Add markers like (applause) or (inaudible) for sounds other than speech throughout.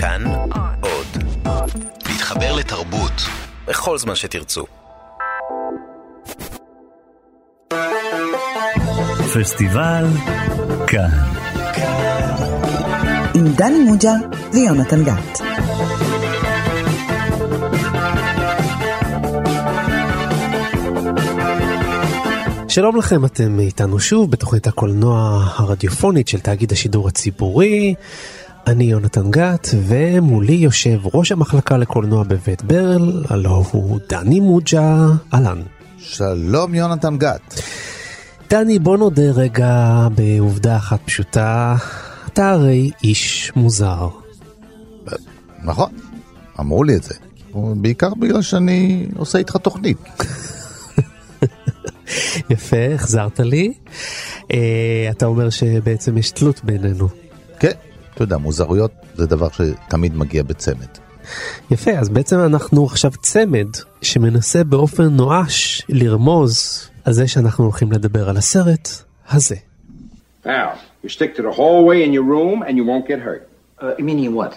כאן עוד. להתחבר לתרבות בכל זמן שתרצו. פסטיבל כאן. עם דני מוג'ה ויונתן גת. שלום לכם, אתם איתנו שוב בתוכנית הקולנוע הרדיופונית של תאגיד השידור הציבורי. אני יונתן גת, ומולי יושב ראש המחלקה לקולנוע בבית ברל, הלו הוא דני מוג'ה, אהלן. שלום יונתן גת. דני, בוא נודה רגע בעובדה אחת פשוטה, אתה הרי איש מוזר. נכון, אמרו לי את זה. בעיקר בגלל שאני עושה איתך תוכנית. (laughs) יפה, החזרת לי. אה, אתה אומר שבעצם יש תלות בינינו. כן, אתה יודע, מוזרויות זה דבר שתמיד מגיע בצמד. יפה, אז בעצם אנחנו עכשיו צמד שמנסה באופן נואש לרמוז על זה שאנחנו הולכים לדבר על הסרט הזה. Now, you stick to the hallway in your room and you won't get hurt. Uh, meaning what?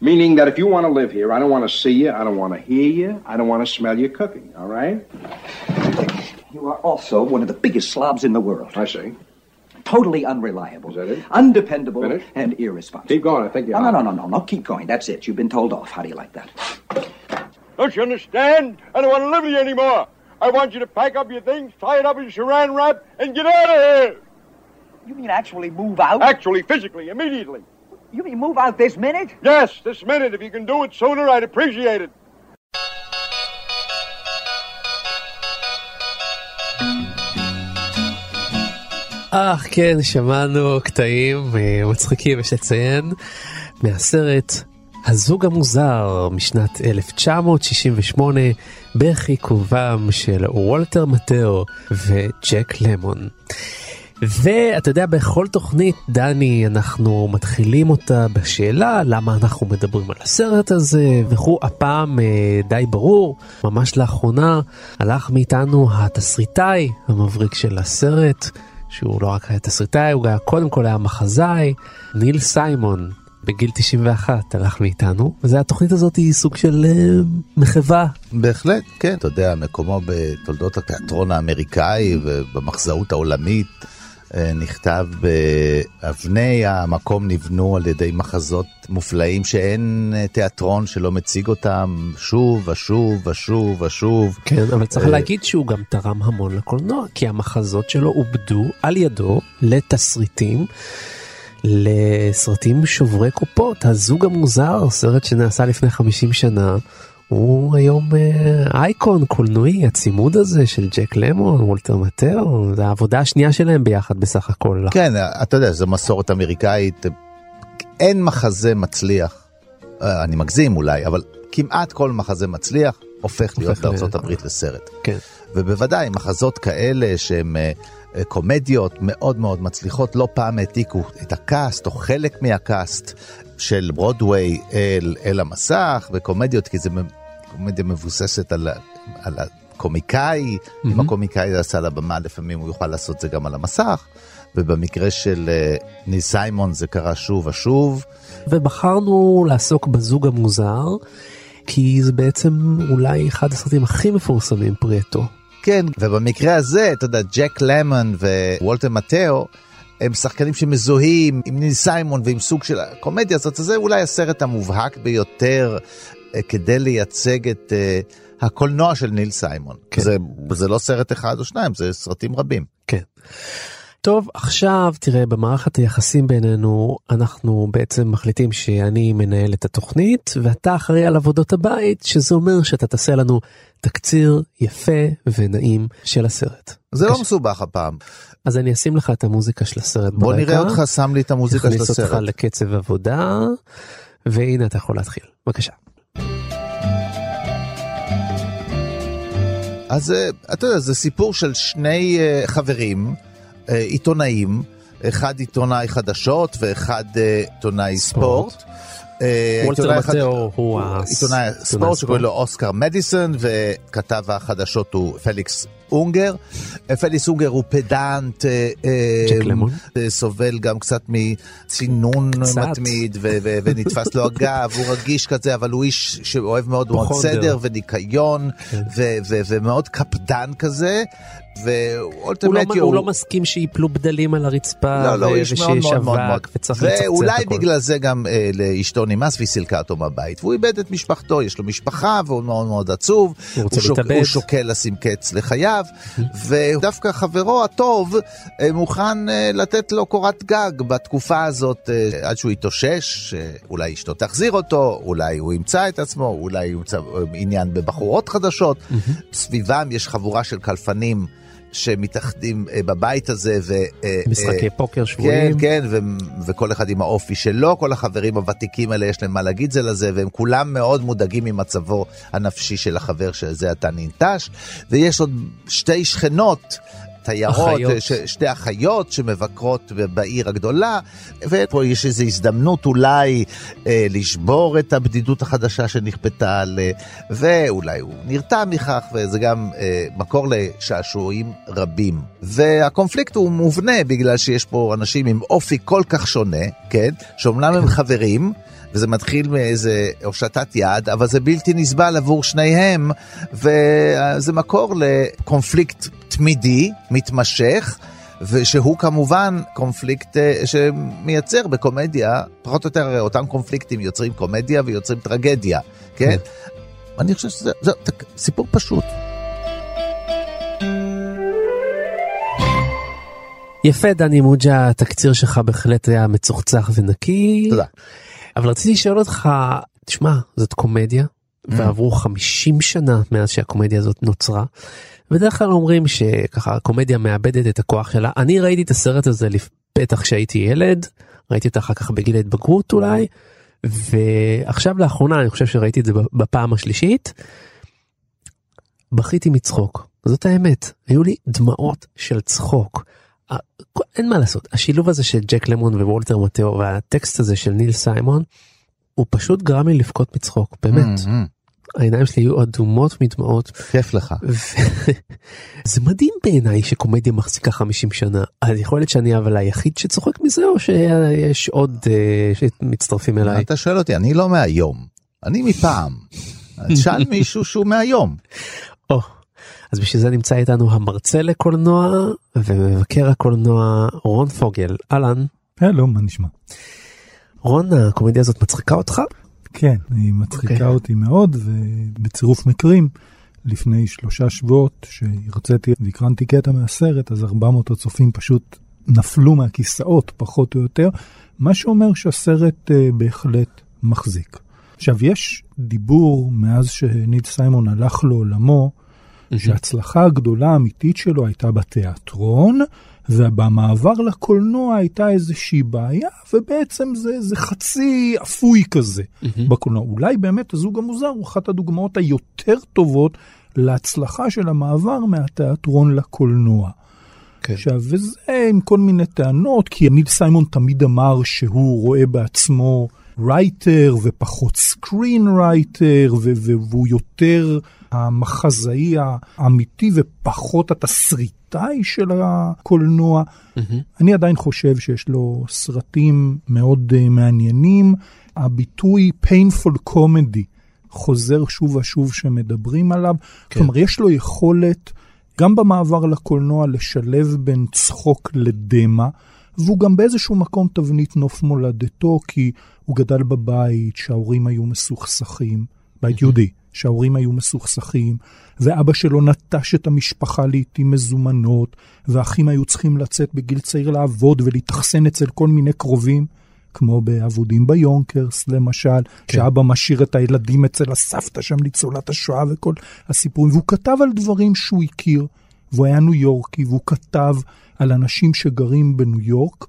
Meaning that if you want to live here, I don't want to see you, I don't want to hear you, I don't want to smell you cooking, all right? You are also one of the biggest slobs in the world. I see. Totally unreliable. Is that it? Undependable Finish? and irresponsible. Keep going, I think you're No, no, no, no, no, no. Keep going. That's it. You've been told off. How do you like that? Don't you understand? I don't want to live here anymore. I want you to pack up your things, tie it up in saran wrap, and get out of here. You mean actually move out? Actually, physically, immediately. You mean move out this minute? Yes, this minute. If you can do it sooner, I'd appreciate it. אה, כן, שמענו קטעים אה, מצחיקים, יש לציין, מהסרט הזוג המוזר משנת 1968 בחיכובם של וולטר מטאו וג'ק למון. ואתה יודע, בכל תוכנית, דני, אנחנו מתחילים אותה בשאלה למה אנחנו מדברים על הסרט הזה וכו'. הפעם אה, די ברור, ממש לאחרונה הלך מאיתנו התסריטאי המבריק של הסרט, שהוא לא רק היה תסריטאי, הוא היה קודם כל היה מחזאי, ניל סיימון. בגיל 91 הלך מאיתנו, והתוכנית הזאת היא סוג של אה, מחווה. בהחלט, כן, אתה יודע, מקומו בתולדות התיאטרון האמריקאי ובמחזאות העולמית נכתב באבני המקום נבנו על ידי מחזות מופלאים שאין אה, תיאטרון שלא מציג אותם שוב ושוב ושוב ושוב. כן, אבל צריך אה, להגיד שהוא גם תרם המון לקולנוע, כי המחזות שלו עובדו על ידו לתסריטים. לסרטים שוברי קופות, הזוג המוזר, סרט שנעשה לפני 50 שנה, הוא היום אה, אייקון קולנועי, הצימוד הזה של ג'ק למון, וולטר מטאו, זה העבודה השנייה שלהם ביחד בסך הכל. כן, אתה יודע, זו מסורת אמריקאית, אין מחזה מצליח, אה, אני מגזים אולי, אבל כמעט כל מחזה מצליח הופך להיות בארצות הברית לסרט. כן. ובוודאי מחזות כאלה שהם אה, קומדיות מאוד מאוד מצליחות, לא פעם העתיקו את הקאסט או חלק מהקאסט של ברודוויי אל, אל המסך, וקומדיות, כי זה קומדיה מבוססת על, על הקומיקאי, mm-hmm. אם הקומיקאי זה עשה על הבמה, לפעמים הוא יוכל לעשות זה גם על המסך, ובמקרה של אה, ניל סיימון זה קרה שוב ושוב. ובחרנו לעסוק בזוג המוזר, כי זה בעצם אולי אחד הסרטים הכי מפורסמים פרי עטו. כן, ובמקרה הזה, אתה יודע, ג'ק למון ווולטר מטאו, הם שחקנים שמזוהים עם ניל סיימון ועם סוג של הקומדיה הזאת, אז זה אולי הסרט המובהק ביותר אה, כדי לייצג את אה, הקולנוע של ניל סיימון. כן. זה, זה לא סרט אחד או שניים, זה סרטים רבים. כן. טוב, עכשיו תראה, במערכת היחסים בינינו, אנחנו בעצם מחליטים שאני מנהל את התוכנית, ואתה אחראי על עבודות הבית, שזה אומר שאתה תעשה לנו תקציר יפה ונעים של הסרט. זה לא בבקשה. מסובך הפעם. אז אני אשים לך את המוזיקה של הסרט בוא ברקע. נראה אותך שם לי את המוזיקה של נכניס אותך הסרט. לקצב עבודה, והנה אתה יכול להתחיל. בבקשה. אז אה, אתה יודע, זה סיפור של שני אה, חברים, עיתונאים, אחד עיתונאי חדשות ואחד אה, עיתונאי ספורט. אה, וולטר מטאו הוא עיתונאי ספורט שקוראים לו אוסקר מדיסון וכתב החדשות הוא פליקס אונגר. פליקס אונגר הוא פדנט, אה, אה. אה, סובל גם קצת מצינון. מתמיד ו- ו- ונתפס לו הגב, הוא רגיש כזה, אבל הוא איש שאוהב מאוד מאוד. סדר וניקיון כן. ו- ו- ומאוד קפדן כזה. הוא לא, ואולטימטי הוא לא מסכים שיפלו בדלים על הרצפה לא, לא, איש מאוד ושיש מאוד מאוד ואולי. בגלל זה גם אה, לאשתו נמאס והיא סילקה אותו מהבית. והוא איבד את משפחתו, יש לו משפחה והוא מאוד מאוד עצוב. הוא רוצה שוק-. הוא שוקל לשים קץ לחייו, ודווקא חברו הטוב אה, מוכן אה, לתת לו קורת גג בתקופה הזאת אה, עד שהוא יתאושש, אולי אשתו תחזיר אותו, אולי הוא ימצא את עצמו, אולי הוא ימצא עניין בבחורות חדשות. סביבם יש חבורה של קלפנים. שמתאחדים אה, בבית הזה ו... אה, משחקי אה, פוקר כן, שבויים. כן, ו- וכל אחד עם האופי שלו, כל החברים הוותיקים האלה יש להם מה להגיד זה לזה, והם כולם מאוד מודאגים ממצבו הנפשי של החבר שזה עתה ננטש, ויש עוד שתי שכנות. תיירות, אחיות. ש- שתי אחיות שמבקרות בעיר הגדולה, ופה יש איזו הזדמנות אולי אה, לשבור את הבדידות החדשה שנכפתה על... אה, ואולי הוא נרתע מכך, וזה גם אה, מקור לשעשועים רבים. והקונפליקט הוא מובנה בגלל שיש פה אנשים עם אופי כל כך שונה, כן? שאומנם הם חברים, וזה מתחיל מאיזה הושטת יד, אבל זה בלתי נסבל עבור שניהם, וזה מקור לקונפליקט תמידי, מתמשך. ושהוא כמובן קונפליקט אה, שמייצר בקומדיה, פחות או יותר אותם קונפליקטים יוצרים קומדיה ויוצרים טרגדיה, כן? אני חושב שזה זה, זה סיפור פשוט. יפה דני מוג'ה, התקציר שלך בהחלט היה מצוחצח ונקי. תודה. אבל רציתי לשאול אותך, תשמע, זאת קומדיה, ועברו 50 שנה מאז שהקומדיה הזאת נוצרה. בדרך כלל אומרים שככה הקומדיה מאבדת את הכוח שלה. אני ראיתי את הסרט הזה בטח כשהייתי ילד, ראיתי אותה אחר כך בגיל ההתבגרות אולי, ועכשיו לאחרונה אני חושב שראיתי את זה בפעם השלישית. בכיתי מצחוק, זאת האמת, היו לי דמעות של צחוק. אין מה לעשות, השילוב הזה של ג'ק למון ווולטר מטאו והטקסט הזה של ניל סיימון, הוא פשוט גרם לי לבכות מצחוק, באמת. מהמם. העיניים שלי היו אדומות מדמעות. כיף לך. (laughs) זה מדהים בעיניי שקומדיה מחזיקה 50 שנה. אז יכול להיות שאני אבל היחיד שצוחק מזה או שיש עוד אה, שמצטרפים אליי? אתה שואל אותי, אני לא מהיום, אני מפעם. (laughs) תשאל מישהו שהוא מהיום. אז בשביל זה נמצא איתנו המרצה לקולנוע ומבקר הקולנוע רון פוגל. אהלן. הלו, מה נשמע? רון, הקומדיה הזאת מצחיקה אותך? כן, היא מצחיקה אוקיי. אותי מאוד, ובצירוף מקרים, לפני שלושה שבועות שהרציתי והקרנתי קטע מהסרט, אז 400 הצופים פשוט נפלו מהכיסאות, פחות או יותר, מה שאומר שהסרט uh, בהחלט מחזיק. עכשיו, יש דיבור מאז שניד סיימון הלך לעולמו, שההצלחה הגדולה האמיתית שלו הייתה בתיאטרון, ובמעבר לקולנוע הייתה איזושהי בעיה, ובעצם זה, זה חצי אפוי כזה בקולנוע. אולי באמת הזוג המוזר הוא אחת הדוגמאות היותר טובות להצלחה של המעבר מהתיאטרון לקולנוע. כן. עכשיו, וזה עם כל מיני טענות, כי ניל סיימון תמיד אמר שהוא רואה בעצמו writer ופחות screenwriter, והוא יותר המחזאי האמיתי ופחות התסריטאי של הקולנוע. אני עדיין חושב שיש לו סרטים מאוד אה, מעניינים. הביטוי painful comedy חוזר שוב ושוב שמדברים עליו. כן. כלומר, יש לו יכולת גם במעבר לקולנוע לשלב בין צחוק לדמע, והוא גם באיזשהו מקום תבנית נוף מולדתו, כי הוא גדל בבית שההורים היו מסוכסכים, בית יהודי, שההורים היו מסוכסכים, ואבא שלו נטש את המשפחה לעיתים מזומנות, ואחים היו צריכים לצאת בגיל צעיר לעבוד ולהתאכסן אצל כל מיני קרובים. כמו בעבודים ביונקרס למשל, כן. שאבא משאיר את הילדים אצל הסבתא שם ניצולת השואה וכל הסיפורים, והוא כתב על דברים שהוא הכיר, והוא היה ניו יורקי, והוא כתב על אנשים שגרים בניו יורק,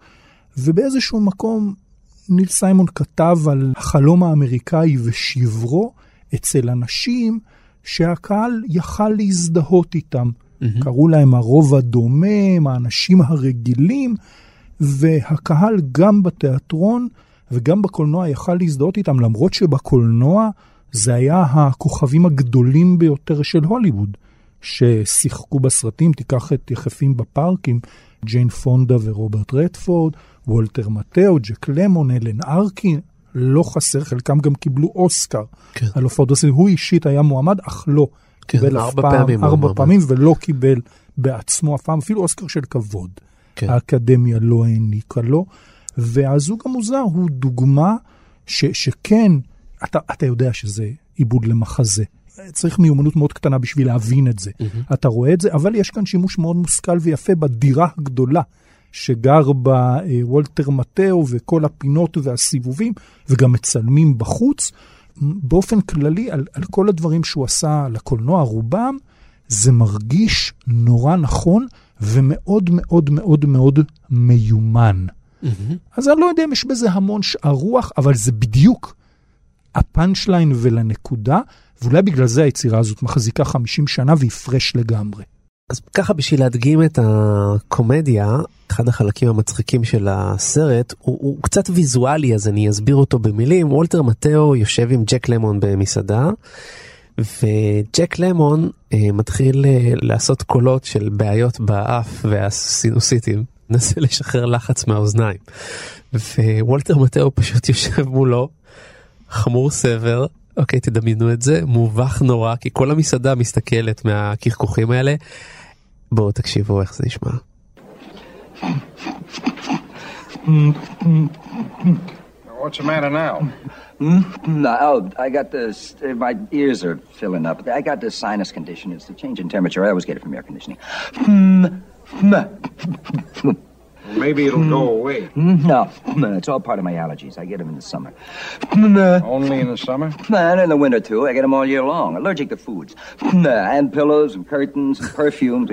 ובאיזשהו מקום ניל סיימון כתב על החלום האמריקאי ושברו אצל אנשים שהקהל יכל להזדהות איתם. Mm-hmm. קראו להם הרוב הדומם, האנשים הרגילים, והקהל גם בתיאטרון וגם בקולנוע יכל להזדהות איתם, למרות שבקולנוע זה היה הכוכבים הגדולים ביותר של הוליווד, ששיחקו בסרטים, תיקח את יחפים בפארקים, ג'יין פונדה ורוברט רדפורד, וולטר מטאו, ג'ק למון, אלן ארקין, לא חסר, חלקם גם קיבלו אוסקר כן. על הופעות בסרט. הוא אישית היה מועמד, אך לא. כן, קיבל אף פעם, פעמים הוא ארבע מועמד. פעמים, ולא קיבל בעצמו אף פעם, אפילו אוסקר של כבוד. כן. האקדמיה לא העניקה לו. והזוג המוזר הוא דוגמה ש, שכן, אתה, אתה יודע שזה עיבוד למחזה. צריך מיומנות מאוד קטנה בשביל להבין את זה. Mm-hmm. אתה רואה את זה, אבל יש כאן שימוש מאוד מושכל ויפה בדירה הגדולה שגר בה וולטר מטאו וכל הפינות והסיבובים, וגם מצלמים בחוץ. באופן כללי, על, על כל הדברים שהוא עשה לקולנוע, רובם, זה מרגיש נורא נכון ומאוד מאוד מאוד מאוד מיומן. אז אני לא יודע אם יש בזה המון שאר רוח, אבל זה בדיוק ה-punchline ולנקודה, ואולי בגלל זה היצירה הזאת מחזיקה 50 שנה והיא fresh לגמרי. אז ככה בשביל להדגים את הקומדיה, אחד החלקים המצחיקים של הסרט הוא, הוא קצת ויזואלי אז אני אסביר אותו במילים. וולטר מטאו יושב עם ג'ק למון במסעדה וג'ק למון אה, מתחיל אה, לעשות קולות של בעיות באף והסינוסיטים, (laughs) מנסה לשחרר לחץ מהאוזניים. ווולטר מטאו פשוט יושב מולו, חמור סבר, אוקיי תדמיינו את זה, מובך נורא כי כל המסעדה מסתכלת מהקרקוכים האלה. בואו תקשיבו איך זה נשמע. What's the matter now? No, oh, I got this. uh, My ears are filling up. I got this sinus condition. It's the change in temperature. I always get it from air conditioning. Maybe it'll go hmm. away. (laughs) No, (laughs) it's all part of my allergies. I get them in the summer. (laughs) Only in the summer? And in the winter, too. I get them all year long. Allergic to foods. And pillows and curtains and perfumes.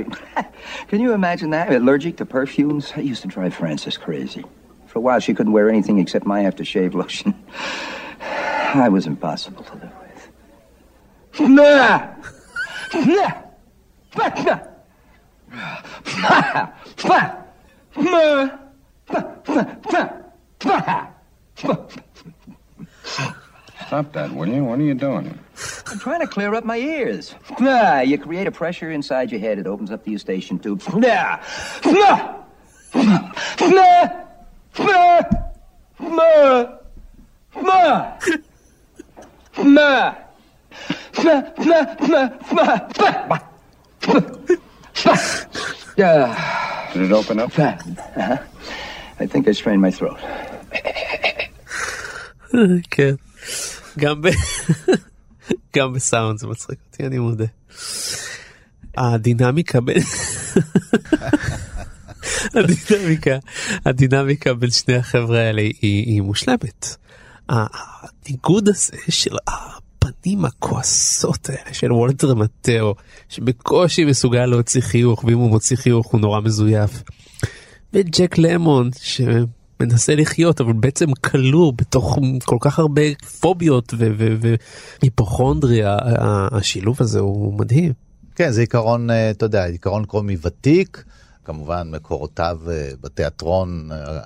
Can you imagine that? Allergic to perfumes? I used to drive Frances crazy. For a while, she couldn't wear anything except my aftershave lotion. (sighs) I was impossible to live with. Nah! Nah! Nah! Stop that, will you? What are you doing? I'm trying to clear up my ears. Ah, you create a pressure inside your head, it opens up the eustachian tube. Nah! Nah! Nah! Nah! Nah! Nah! Nah! Nah! Nah! Nah! Nah! Yeah. Did it open up? Uh-huh. I think I strained my throat. (laughs) כן. גם ב... (laughs) גם בסאונד זה מצחיק אותי אני מודה. הדינמיקה בין... (laughs) הדינמיקה, הדינמיקה בין שני החבר'ה האלה היא, היא מושלמת. הניגוד הזה של הפנים הכועסות האלה של וולטר מטאו שבקושי מסוגל להוציא חיוך ואם הוא מוציא חיוך הוא נורא מזויף. וג'ק למון שמנסה לחיות אבל בעצם כלוא בתוך כל כך הרבה פוביות והיפוכונדריה השילוב הזה הוא מדהים. כן, זה עיקרון, אה, אתה יודע, עיקרון קומי ותיק, כמובן מקורותיו אה, בתיאטרון אה,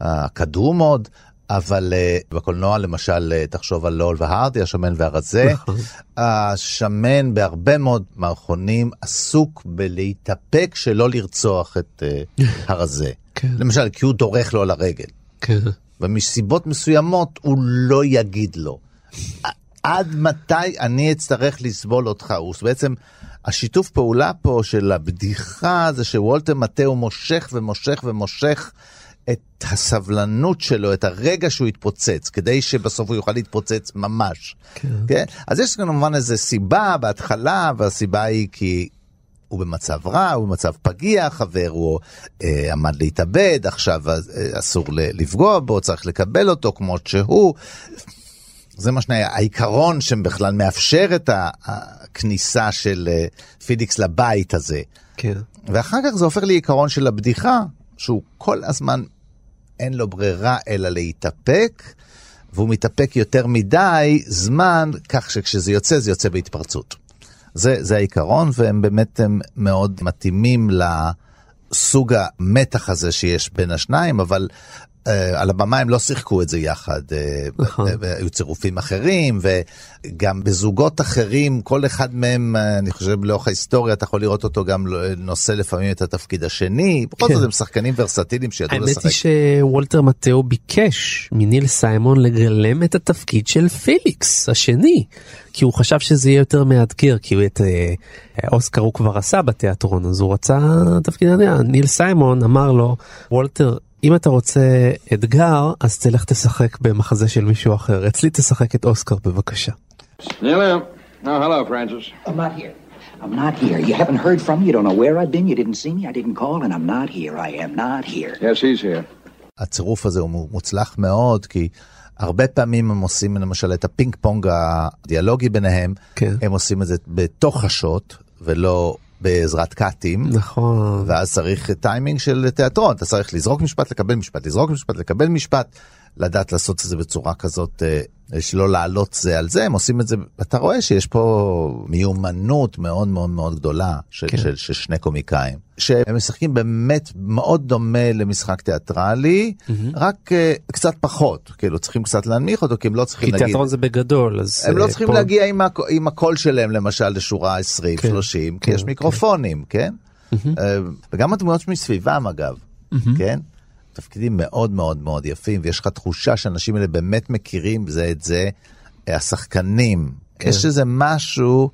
הקדום עוד, אבל uh, בקולנוע למשל uh, תחשוב על לול והרדי, השמן והרזה. (laughs) השמן בהרבה מאוד מערכונים עסוק בלהתאפק שלא לרצוח את uh, (laughs) הרזה. כן. למשל, כי הוא דורך לו על הרגל. כן. ומסיבות מסוימות הוא לא יגיד לו. עד מתי אני אצטרך לסבול אותך? הוא בעצם, השיתוף פעולה פה של הבדיחה זה שוולטר מטאו מושך ומושך ומושך את הסבלנות שלו, את הרגע שהוא יתפוצץ, כדי שבסוף הוא יוכל להתפוצץ ממש. כן. כן? אז יש כמובן איזו סיבה בהתחלה, והסיבה היא כי הוא במצב רע, הוא במצב פגיע, חבר הוא אה, עמד להתאבד, עכשיו אה, אסור לפגוע בו, צריך לקבל אותו כמו שהוא. זה מה שאני, העיקרון שבכלל מאפשר את הכניסה של אה, פידיקס לבית הזה. כן. ואחר כך זה הופך לעיקרון של הבדיחה, שהוא כל הזמן אין לו ברירה אלא להתאפק, והוא מתאפק יותר מדי זמן, כך שכשזה יוצא, זה יוצא בהתפרצות. זה, זה העיקרון, והם באמת הם מאוד מתאימים לסוג המתח הזה שיש בין השניים, אבל על הבמה הם לא שיחקו את זה יחד, אה, נכון. אה, היו צירופים אחרים, וגם בזוגות אחרים, כל אחד מהם, אה, אני חושב, לאורך ההיסטוריה, אתה יכול לראות אותו גם נושא לפעמים את התפקיד השני, בכל כן. זאת הם שחקנים ורסטיליים שידעו האמת לשחק. היא שוולטר מטאו ביקש מניל סיימון לגלם את התפקיד של פיליקס השני כי הוא חשב שזה יהיה יותר מאתגר כי את אה, אוסקר הוא כבר עשה בתיאטרון אז הוא רצה תפקיד. ניל סיימון אמר לו וולטר אם אתה רוצה אתגר אז תלך תשחק במחזה של מישהו אחר אצלי תשחק את אוסקר בבקשה. In. Oh, hello, Francis. I'm not here. I'm not here. You haven't heard from me. You don't know where I've been. You didn't see me. I didn't call, and I'm not here. I am not here. Yes, he's here. הצירוף הזה הוא מוצלח מאוד, כי הרבה פעמים הם עושים למשל את הפינג פונג הדיאלוגי ביניהם, כן. הם עושים את זה בתוך השוט ולא בעזרת cutים. נכון. ואז צריך טיימינג של תיאטרון, אתה צריך לזרוק משפט, לקבל משפט, לזרוק משפט, לקבל משפט, לדעת לעשות את זה בצורה כזאת, אה, שלא לעלות זה על זה, הם עושים את זה, אתה רואה שיש פה מיומנות מאוד מאוד מאוד גדולה של, כן. כן. של, של שני קומיקאים, שהם משחקים באמת מאוד דומה למשחק תיאטרלי, mm-hmm. רק אה, קצת פחות, כאילו צריכים קצת להנמיך אותו, כי הם לא צריכים כי להגיד... תיאטרון זה בגדול אז הם אה, לא צריכים פה- להגיע עם, הק... עם הקול שלהם למשל לשורה 20, כן, 30, כן, כי יש מיקרופונים, כן? אה, וגם הדמויות מסביבם אגב, כן? תפקידים מאוד מאוד מאוד יפים, ויש לך תחושה שהאנשים האלה באמת מכירים זה את זה, השחקנים, כן. יש איזה משהו,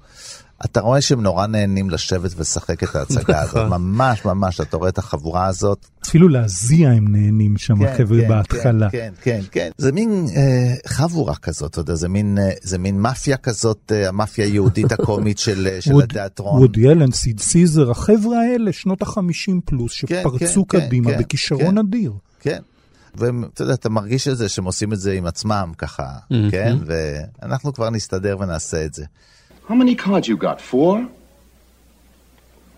אתה רואה שהם נורא נהנים לשבת ולשחק את ההצגה הזאת, נכון. ממש ממש, אתה רואה את החבורה הזאת, אפילו להזיע הם נהנים שם, החבר'ה בהתחלה. כן, כן, כן. זה מין אה, חבורה כזאת, אתה יודע, זה מין, אה, זה מין מאפיה כזאת, אה, המאפיה היהודית הקומית של, אה, של (laughs) ווד- התיאטרון. וודי אלן, סיד סיזר, החבר'ה האלה, שנות החמישים פלוס, כן, שפרצו כן, קדימה כן, בכישרון כן. אדיר. כן. ואתה יודע, אתה מרגיש את זה שהם עושים את זה עם עצמם ככה, כן? ואנחנו כבר נסתדר ונעשה את זה. How many cards you got? Four?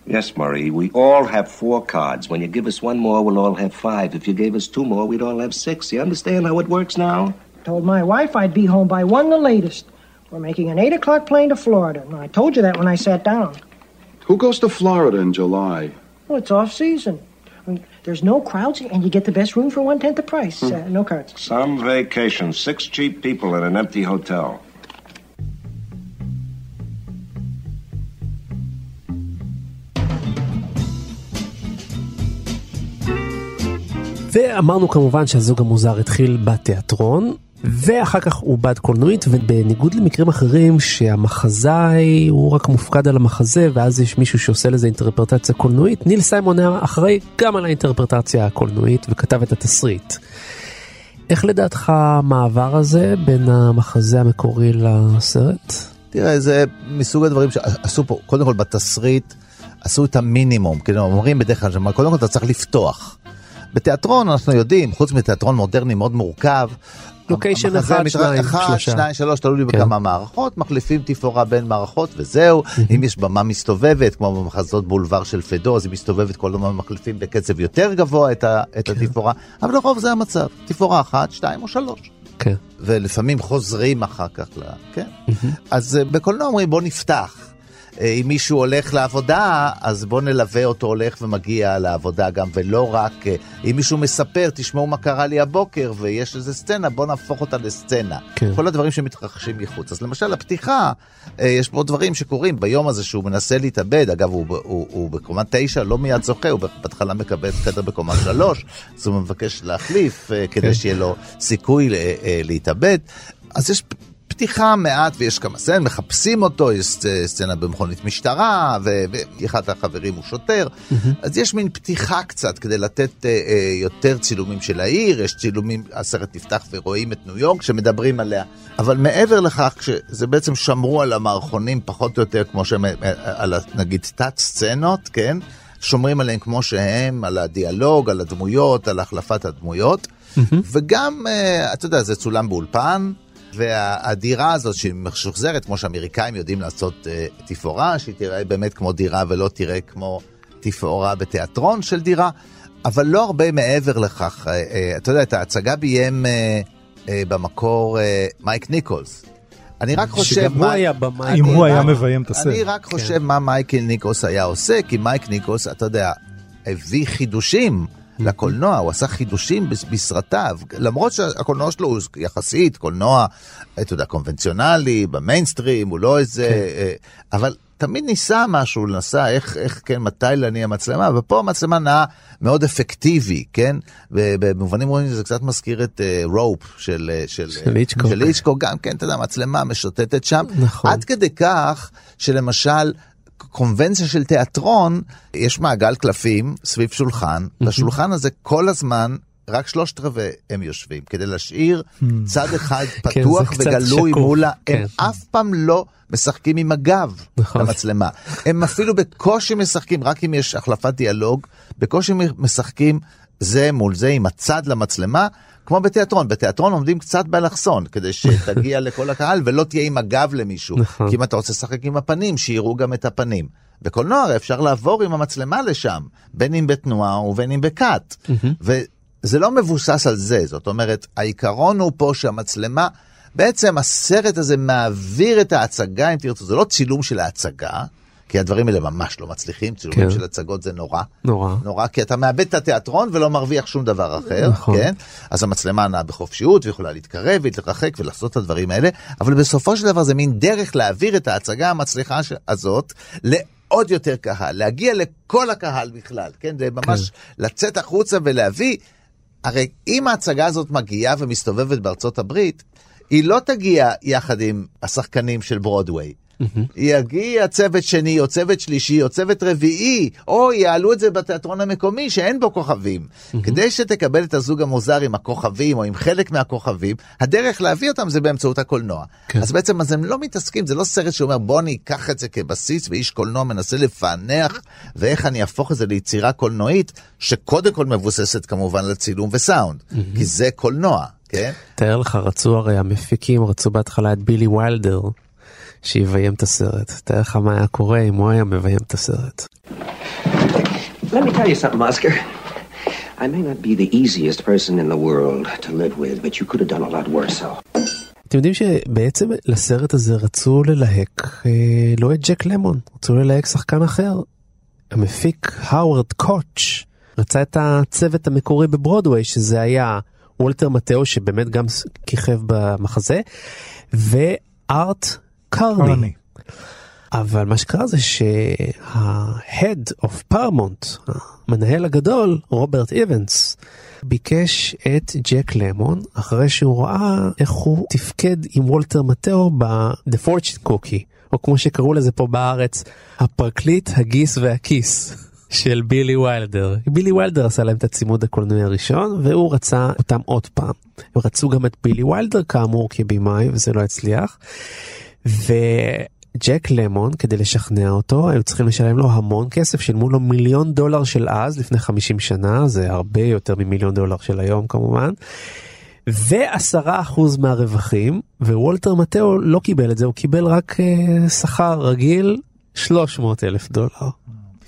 Yes, Marie, we all have four cards. When you give us one more, we'll all have five. If you gave us two more, we'd all have six. You understand how it works now? Told my wife I'd be home by one the latest. We're making an 8 o'clock plane to Florida. And I told you that when I sat down. Who goes to Florida in July? Well, it's off season. I mean, there's no crowds, and you get the best room for one tenth the price. Uh, no cards. Some vacation. Six cheap people in an empty hotel. ואמרנו כמובן שהזוג המוזר התחיל בתיאטרון ואחר כך הוא בעד קולנועית ובניגוד למקרים אחרים שהמחזאי הוא רק מופקד על המחזה ואז יש מישהו שעושה לזה אינטרפרטציה קולנועית ניל סיימון היה אחראי גם על האינטרפרטציה הקולנועית וכתב את התסריט. איך לדעתך המעבר הזה בין המחזה המקורי לסרט? תראה, זה מסוג הדברים שעשו פה, קודם כל בתסריט, עשו את המינימום, כאילו אומרים בדרך כלל, קודם כל אתה צריך לפתוח. בתיאטרון אנחנו יודעים, חוץ מתיאטרון מודרני מאוד מורכב, לוקיישן אחד, שניים, שלושה. שניים, שלוש, תלוי כן. בכמה מערכות, מחליפים תפאורה בין מערכות וזהו. אם יש במה מסתובבת, כמו במחזות בולבר של פדו, אז היא מסתובבת כל הזמן מחליפים בקצב יותר גבוה את ה- את התפאורה, אבל לרוב זה המצב, תפאורה אחת, שתיים או שלוש. כן. ולפעמים חוזרים אחר כך, ל... כן? אז אה, בקולנוע אומרים בוא נפתח. אה, אם מישהו הולך לעבודה, אז בוא נלווה אותו הולך ומגיע לעבודה גם, ולא רק, אה, אם מישהו מספר, תשמעו מה קרה לי הבוקר, ויש איזה סצנה, בוא נהפוך אותה לסצנה. כן. כל הדברים שמתרחשים מחוץ. אז למשל, הפתיחה, אה, יש פה דברים שקורים ביום הזה שהוא מנסה להתאבד, אגב, הוא, ב- הוא, הוא בקומה תשע, לא מיד זוכה, הוא בהתחלה מקבל חדר בקומה שלוש, אז הוא מבקש להחליף, כדי כן. שיהיה לו סיכוי להתאבד. אז יש פתיחה מעט ויש כמה סצנות, מחפשים אותו, יש סצ- סצנה במכונית משטרה, ואחד החברים הוא שוטר. אז יש מין פתיחה קצת כדי לתת אה, אה, יותר צילומים של העיר, יש צילומים, הסרט נפתח ורואים את ניו יורק שמדברים עליה. אבל מעבר לכך, שזה בעצם שמרו על המערכונים פחות או יותר כמו שהם, אה, על ה- נגיד תת סצנות, כן? שומרים עליהם כמו שהם, על הדיאלוג, על הדמויות, על החלפת הדמויות. וגם, אה, אתה יודע, זה צולם באולפן, והדירה הזאת שהיא משוחזרת, כמו שאמריקאים יודעים לעשות אה, תפאורה, שהיא תראה באמת כמו דירה ולא תראה כמו תפאורה בתיאטרון של דירה, אבל לא הרבה מעבר לכך. אה, אה, אתה יודע, את ההצגה ביים אה, אה, במקור אה, מייק ניקולס. אני רק חושב... שגם הוא מה- היה במאי. אם אני הוא היה רק- מביים את הסרט. אני רק חושב מה מייק ניקולס היה עושה, כי מייק ניקולס, אתה יודע, הביא חידושים לקולנוע, הוא עשה חידושים בסרטיו, למרות שהקולנוע שלו הוא יחסית קולנוע, אתה יודע, קונבנציונלי, ב-mainstream, הוא לא איזה... כן. אבל תמיד ניסה משהו, נסע איך, איך, כן, מתי להניע מצלמה, ופה המצלמה נעה מאוד אפקטיבי, כן? במובנים רואים שזה קצת מזכיר את רופ uh, של, של, של איצ'קוק. של איצ'קוק, גם כן, אתה יודע, מצלמה משוטטת שם. נכון. עד כדי כך שלמשל, קונבנציה של תיאטרון, יש מעגל קלפים סביב שולחן, לשולחן הזה כל הזמן רק שלושת רבעי הם יושבים, כדי להשאיר צד אחד (laughs) פתוח כן, וגלוי מולה, הם כן. אף פעם לא משחקים עם הגב נכון. למצלמה. הם אפילו בקושי משחקים, רק אם יש החלפת דיאלוג, בקושי משחקים זה מול זה עם הצד למצלמה. כמו בתיאטרון, בתיאטרון עומדים קצת באלכסון כדי שתגיע (laughs) לכל הקהל ולא תהיה עם הגב למישהו. נכון. כי אם אתה רוצה לשחק עם הפנים, שיראו גם את הפנים. בקולנוע אפשר לעבור עם המצלמה לשם, בין אם בתנועה ובין אם בקאט. וזה לא מבוסס על זה, זאת אומרת, העיקרון הוא פה שהמצלמה, בעצם הסרט הזה מעביר את ההצגה, אם תרצו, זה לא צילום של ההצגה, כי הדברים האלה ממש לא מצליחים, צילומים כן. של הצגות זה נורא. נורא. נורא, כי אתה מאבד את התיאטרון ולא מרוויח שום דבר אחר, נכון. כן? אז המצלמה נעה בחופשיות ויכולה להתקרב ולהתרחק ולעשות את הדברים האלה, אבל בסופו של דבר זה מין דרך להעביר את ההצגה המצליחה הזאת לעוד יותר קהל, להגיע לכל הקהל בכלל, כן? זה ממש לצאת החוצה ולהביא, הרי אם ההצגה הזאת מגיעה ומסתובבת בארצות הברית, היא לא תגיע יחד עם השחקנים של ברודוויי. יגיע צוות שני או צוות שלישי או צוות רביעי, או יעלו את זה בתיאטרון המקומי שאין בו כוכבים. כדי שתקבל את הזוג המוזר עם הכוכבים או עם חלק מהכוכבים, הדרך להביא אותם זה באמצעות הקולנוע. כן. אז בעצם אז הם לא מתעסקים, זה לא סרט שאומר בוא אני אקח את זה כבסיס ואיש קולנוע מנסה לפענח ואיך אני אהפוך את זה ליצירה קולנועית שקודם כל מבוססת כמובן על צילום וסאונד, כי זה קולנוע, כן? תאר לך, רצו הרי המפיקים, רצו בהתחלה את בילי ויילדר, שיביים את הסרט. תאר לך מה היה קורה אם הוא היה מביים את הסרט. Let me tell you something, Oscar. I may not be the easiest person in the world to live with, but you could have done a lot worse, so. אתם יודעים שבעצם לסרט הזה רצו ללהק אה, לא את ג'ק למון, רצו ללהק שחקן אחר. המפיק הווארד קוך רצה את הצוות המקורי בברודוויי שזה היה וולטר מטאו שבאמת גם כיכב במחזה וארט קרני. קרני. אבל מה שקרה זה שה-Head of Paramount, המנהל הגדול, רוברט איבנס, ביקש את ג'ק למון אחרי שהוא ראה איך הוא תפקד עם וולטר מטאו ב-The Fortune Cookie, או כמו שקראו לזה פה בארץ, הפרקליט, הגיס והכיס. של בילי ויילדר. בילי ויילדר עשה להם את הצימוד הקולנועי הראשון והוא רצה אותם עוד פעם. הם רצו גם את בילי ויילדר כאמור כבימאי וזה לא הצליח. וג'ק למון כדי לשכנע אותו היו צריכים לשלם לו המון כסף שילמו לו מיליון דולר של אז לפני 50 שנה זה הרבה יותר ממיליון דולר של היום כמובן. ועשרה אחוז מהרווחים ווולטר מטאו לא קיבל את זה הוא קיבל רק uh, שכר רגיל 300 אלף דולר.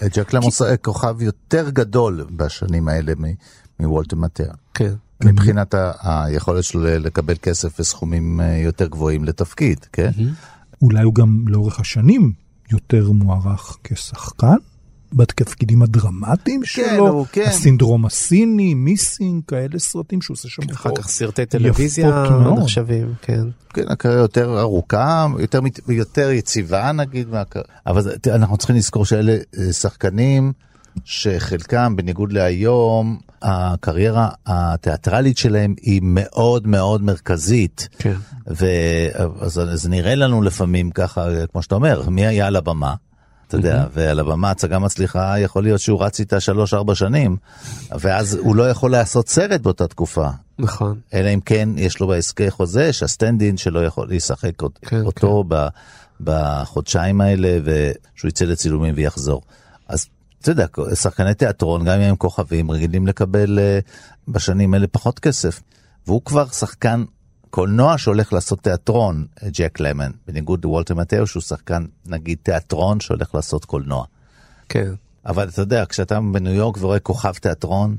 ג'ק למוס כוכב יותר גדול בשנים האלה מוולטר מטר. כן. מבחינת ה- היכולת שלו לקבל כסף וסכומים אה, יותר גבוהים לתפקיד, כן? אולי הוא גם לאורך השנים יותר מוערך כשחקן, בתפקידים הדרמטיים שלו, הוא- כן. הסינדרום הסיני, מיסינג, כאלה סרטים שהוא עושה שם אחר כך סרטי טלוויזיה. נחשבים, כן. כן, הקריירה יותר ארוכה, יותר, יותר יציבה נגיד, מהקר... אבל אנחנו צריכים לזכור שאלה אה, שחקנים שחלקם, בניגוד להיום, הקריירה התיאטרלית שלהם היא מאוד מאוד מרכזית. כן. ואז זה נראה לנו לפעמים ככה, כמו שאתה אומר, מי היה על הבמה? אתה יודע, ועל הבמה הצגה מצליחה, יכול להיות שהוא רץ איתה שלוש-ארבע שנים, ואז הוא לא יכול לעשות סרט באותה תקופה. נכון. אלא אם כן יש לו בהסכם חוזה שהסטנדין שלו יכול לשחק כן, אותו ב- בחודשיים האלה ושהוא יצא לצילומים ויחזור. אז אתה יודע, שחקני תיאטרון, גם אם הם כוכבים, רגילים לקבל אה, בשנים האלה פחות כסף. והוא כבר שחקן קולנוע שהולך לעשות תיאטרון, אה, ג'ק למן, בניגוד לוולטר מטאו שהוא שחקן נגיד תיאטרון שהולך לעשות קולנוע. כן. אבל אתה יודע, כשאתה בניו יורק ורואה כוכב תיאטרון,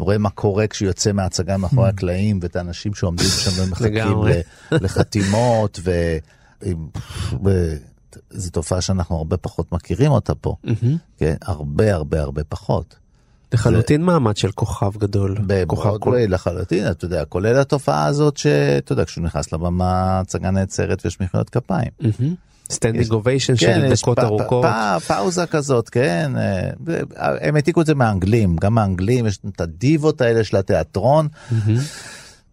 ורואה מה קורה כשהוא יוצא מההצגה מאחורי הקלעים, ואת האנשים שעומדים שם ומחכים לחתימות, ו... זו תופעה שאנחנו הרבה פחות מכירים אותה פה, כן? הרבה הרבה הרבה פחות. לחלוטין מעמד של כוכב גדול. כוכב בברודווי לחלוטין, אתה יודע, כולל התופעה הזאת שאתה יודע, כשהוא נכנס לבמה, הצגה נעצרת ויש מחיאות כפיים. standing ovation כן, שלוש דקות ארוכות. פאוזה כזאת, כן. אה, הם העתיקו את זה מהאנגלים, גם האנגלים, יש את הדיבות האלה של התיאטרון.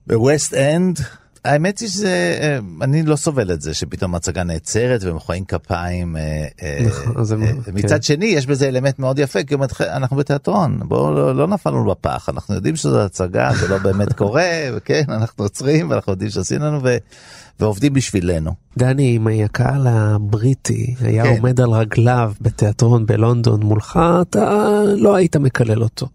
בווסט אנד, האמת היא שזה, אה, אני לא סובל את זה שפתאום הצגה נעצרת ומוחאים כפיים. אה, אה, נכון, אה, כן. מצד שני, יש בזה אלמנט מאוד יפה, כי אנחנו בתיאטרון, בואו לא, לא נפלנו בפח, אנחנו יודעים שזו הצגה, זה לא באמת קורה, (laughs) וכן, אנחנו עוצרים ואנחנו יודעים שעשינו לנו ועובדים בשבילנו. דני, אם הקהל הבריטי היה כן. עומד על רגליו בתיאטרון בלונדון מולך, אתה לא היית מקלל אותו.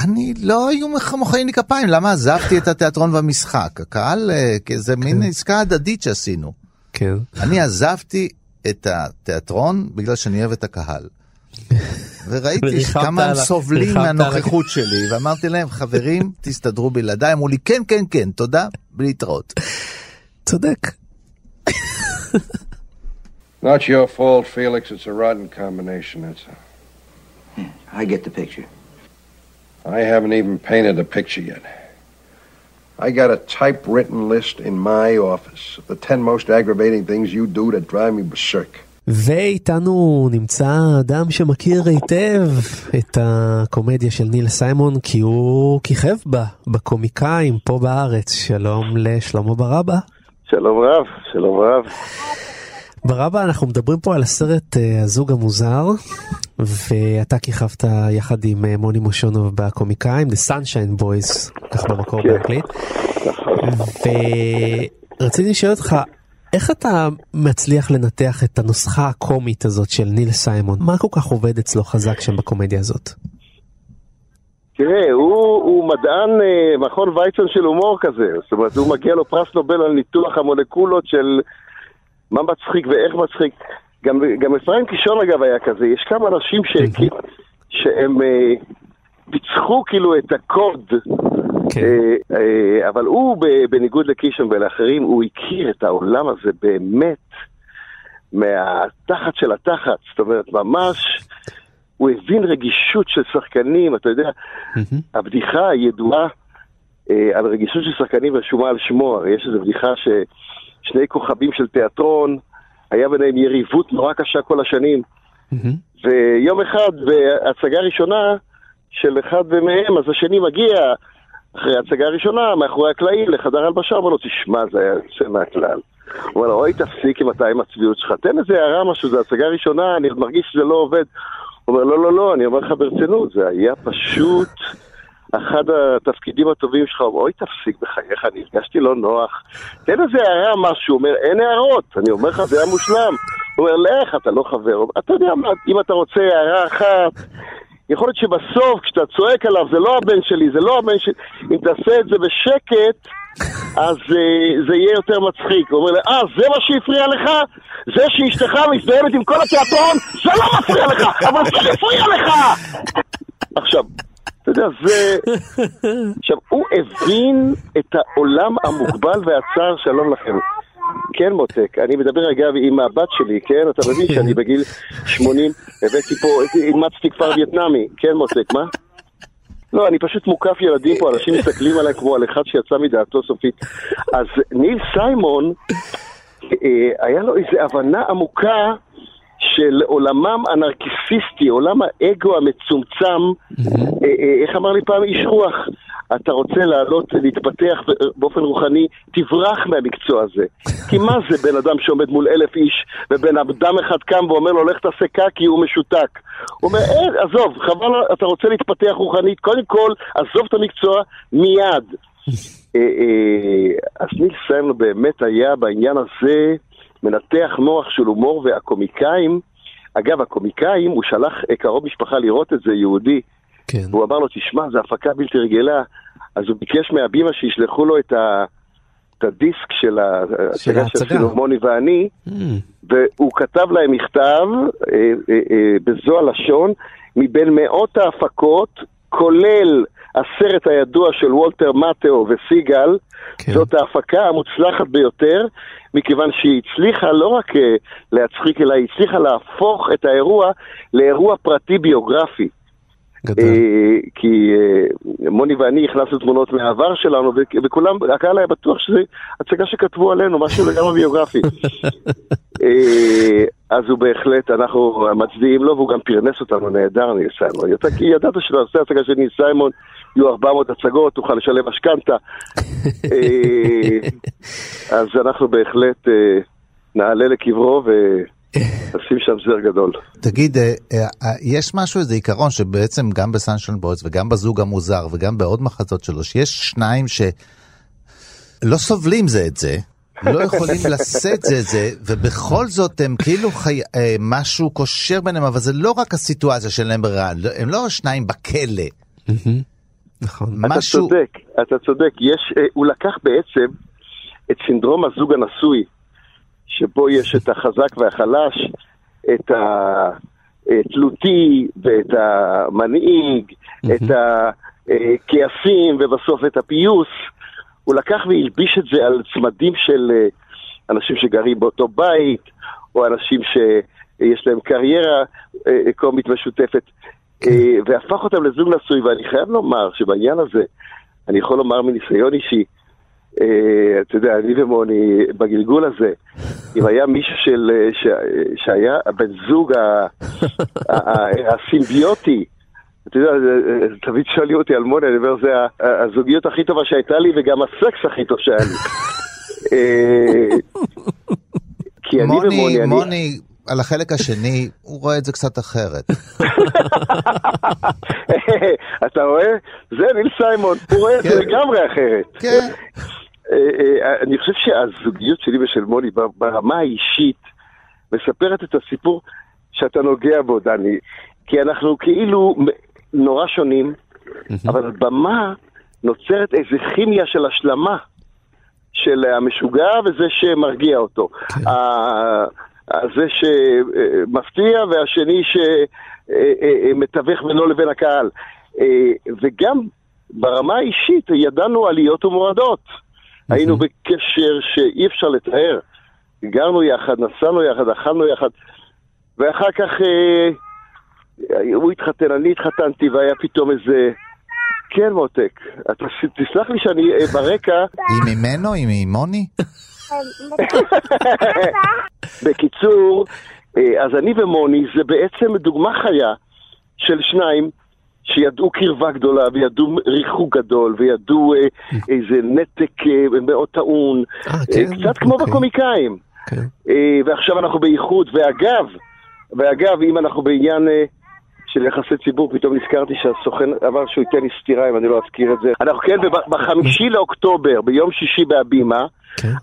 אני לא היו מוחאים לי כפיים, למה עזבתי את התיאטרון והמשחק? הקהל, אה, כי זה מין עסקה הדדית שעשינו. כן. אני עזבתי את התיאטרון בגלל שאני אוהב את הקהל. וראיתי כמה הם סובלים מהנוכחות שלי, ואמרתי להם, חברים, תסתדרו בלעדיי. אמרו לי, כן, כן, כן, תודה, ולהתראות. צודק. Not your fault, Felix. It's a rotten combination, that's all. I get the picture. I haven't even painted a picture yet. I got a typewritten list in my office of the ten most aggravating things you do that drive me berserk. ואיתנו נמצא אדם שמכיר היטב את הקומדיה של ניל סיימון כי הוא כיכב בה בקומיקאים פה בארץ. שלום לשלמה ברבא. שלום רב, שלום רב. ברבא אנחנו מדברים פה על הסרט אה, הזוג המוזר ואתה כיכבת יחד עם אה, מוני מושונוב בקומיקאים The Sunshine Boys כך במקור כן. באנגלית. ורציתי לשאול אותך איך אתה מצליח לנתח את הנוסחה הקומית הזאת של ניל סיימון מה כל כך עובד אצלו חזק שם בקומדיה הזאת. תראה, הוא, הוא מדען אה, מכון ויצמן של הומור כזה, זאת אומרת, הוא מגיע לו פרס נובל על ניתוח המולקולות של מה מצחיק ואיך מצחיק. גם, גם אפרים קישון אגב היה כזה, יש כמה אנשים ש, שהם אה, פיצחו כאילו את הקוד, אה, אה, אבל הוא בניגוד לקישון ולאחרים, הוא הכיר את העולם הזה באמת מהתחת של התחת, זאת אומרת, ממש... הוא הבין רגישות של שחקנים, אתה יודע, הבדיחה הידועה אה, על רגישות של שחקנים רשומה על שמו, הרי יש איזו בדיחה ששני כוכבים של תיאטרון, היה ביניהם יריבות נורא קשה כל השנים, ויום אחד בהצגה ראשונה של אחד מהם, אז השני מגיע אחרי ההצגה הראשונה, מאחורי הקלעים, לחדר הלבשה, אומר לו, תשמע, זה היה יוצא מהכלל. הוא אומר לו, אוי, תפסיק עם אתה עם הצביעות שלך, תן איזה הערה משהו, זו הצגה ראשונה, אני מרגיש שזה לא עובד. הוא אומר, לא, לא, לא, אני אומר לך ברצינות, זה היה פשוט אחד התפקידים הטובים שלך. אוי, תפסיק בחייך, אני הרגשתי לא נוח. תן איזה הערה משהו, הוא אומר, אין הערות. אני אומר לך, זה היה מושלם. הוא אומר, לך, אתה לא חבר. אתה יודע מה, אם אתה רוצה הערה אחת, יכול להיות שבסוף, כשאתה צועק עליו, זה לא הבן שלי, זה לא הבן שלי, אם תעשה את זה בשקט, אז uh, זה יהיה יותר מצחיק. הוא אומר אה, זה מה שהפריע לך? זה שאשתך מזדהמת עם כל התיאטרון? זה לא מפריע לך, אבל זה הפריע לך! עכשיו, אתה יודע, זה... עכשיו, הוא הבין את העולם המוגבל והצר, שלום לכם. כן, מותק, אני מדבר אגב עם הבת שלי, כן? אתה מבין שאני בגיל 80, הבאתי פה, אימצתי כפר וייטנאמי, כן, מותק, מה? לא, אני פשוט מוקף ילדים פה, אנשים מסתכלים עליי כמו על אחד שיצא מדעתו סופית. אז ניל סיימון, אה, היה לו איזו הבנה עמוקה של עולמם הנרקיסיסטי, עולם האגו המצומצם, אה, אה, איך אמר לי פעם איש רוח? אתה רוצה לעלות, להתפתח באופן רוחני, תברח מהמקצוע הזה. (laughs) כי מה זה בן אדם שעומד מול אלף איש, ובן אדם אחד קם ואומר לו, לך תעשה קקי, הוא משותק. הוא אומר, אה, עזוב, חבל, אתה רוצה להתפתח רוחנית, קודם כל, עזוב את המקצוע מיד. (laughs) אז ניל סיימון באמת היה בעניין הזה מנתח מוח של הומור, והקומיקאים, אגב, הקומיקאים, הוא שלח קרוב משפחה לראות את זה, יהודי. כן. והוא אמר לו, תשמע, זו הפקה בלתי רגילה. אז הוא ביקש מהבימה שישלחו לו את, ה, את הדיסק של ההצגה שעשינו, מוני ואני, והוא כתב להם מכתב אה, אה, אה, בזו הלשון, מבין מאות ההפקות, כולל הסרט הידוע של וולטר מטאו וסיגל, כן. זאת ההפקה המוצלחת ביותר, מכיוון שהיא הצליחה לא רק uh, להצחיק, אלא היא הצליחה להפוך את האירוע לאירוע פרטי ביוגרפי. גדול. אה, כי אה, מוני ואני הכנסנו תמונות מהעבר שלנו, ו- וכולם, הקהל היה בטוח שזו הצגה שכתבו עלינו, משהו לגמרי ביוגרפי. (laughs) אה, אז הוא בהחלט, אנחנו מצדיעים לו, והוא גם פרנס אותנו נהדר, ניל סיימון. כי ידעת שאתה עושה הצגה של ניל סיימון, יהיו 400 הצגות, תוכל לשלם משכנתה. (laughs) אז אנחנו בהחלט נעלה לקברו ונשים שם זר גדול. תגיד, אה, אה, יש משהו, איזה עיקרון שבעצם גם ב Sunshine Boys וגם בזוג המוזר וגם בעוד מחזות שלו, שיש שניים שלא סובלים זה את זה, לא יכולים (laughs) לשאת זה את זה, ובכל זאת הם כאילו חי... אה, משהו קושר ביניהם, אבל זה לא רק הסיטואציה שלהם ברע, הם לא שניים בכלא. נכון. אתה צודק, אתה צודק. יש, הוא לקח בעצם את סינדרום הזוג הנשוי, שבו יש את החזק והחלש, את התלותי ואת המנהיג, את הכעסים ובסוף את הפיוס. הוא לקח והלביש את זה על צמדים של אה, אנשים שגרים באותו בית, או אנשים שיש להם קריירה אה, קומית משותפת, אה, והפך אותם לזוג נשוי, ואני חייב לומר שבעניין הזה, אני יכול לומר מניסיון אישי, אה, אתה יודע, אני ומוני, בגלגול הזה, אם היה מישהו של, אה, ש, שהיה הבן זוג ה- ה- ה- הסימביוטי, אתה יודע, אה, אה, תמיד שואלים אותי על מוני, אני אומר, זה הזוגיות הכי טובה שהייתה לי וגם הסקס הכי טוב שהיה לי. אה, כי אני מוני, ומוני, אני... מוני, על החלק השני, הוא רואה את זה קצת אחרת. (laughs) אתה רואה? זה ניל סיימון, הוא רואה את זה לגמרי אחרת. כן. אה, אה, אני חושב שהזוגיות שלי ושל מוני ב- ברמה האישית מספרת את הסיפור שאתה נוגע בו, דני. כי אנחנו כאילו נורא שונים, אבל במה נוצרת איזו כימיה של השלמה של המשוגע וזה שמרגיע אותו. ה- זה שמפתיע והשני שמתווך בינו לבין הקהל. אה, וגם ברמה האישית ידענו עליות ומורדות. היינו בקשר שאי אפשר לתאר. גרנו יחד, נסענו יחד, אכלנו יחד, ואחר כך אה, הוא התחתן, אני התחתנתי, והיה פתאום איזה... כן, מותק, אתה תסלח לי שאני אה, ברקע, היא ממנו? היא ממוני? (laughs) (laughs) בקיצור, אה, אז אני ומוני זה בעצם דוגמה חיה של שניים שידעו קרבה גדולה וידעו ריחוק גדול וידעו אה, איזה נתק אה, מאוד טעון, אה, כן? קצת כמו אוקיי. בקומיקאים. כן. אה, ועכשיו אנחנו באיחוד, ואגב, ואגב, אם אנחנו בעניין אה, של יחסי ציבור, פתאום נזכרתי שהסוכן אמר שהוא ייתן לי סטירה אם אני לא אזכיר את זה. אנחנו כן, בחמישי לאוקטובר, ביום שישי בהבימה,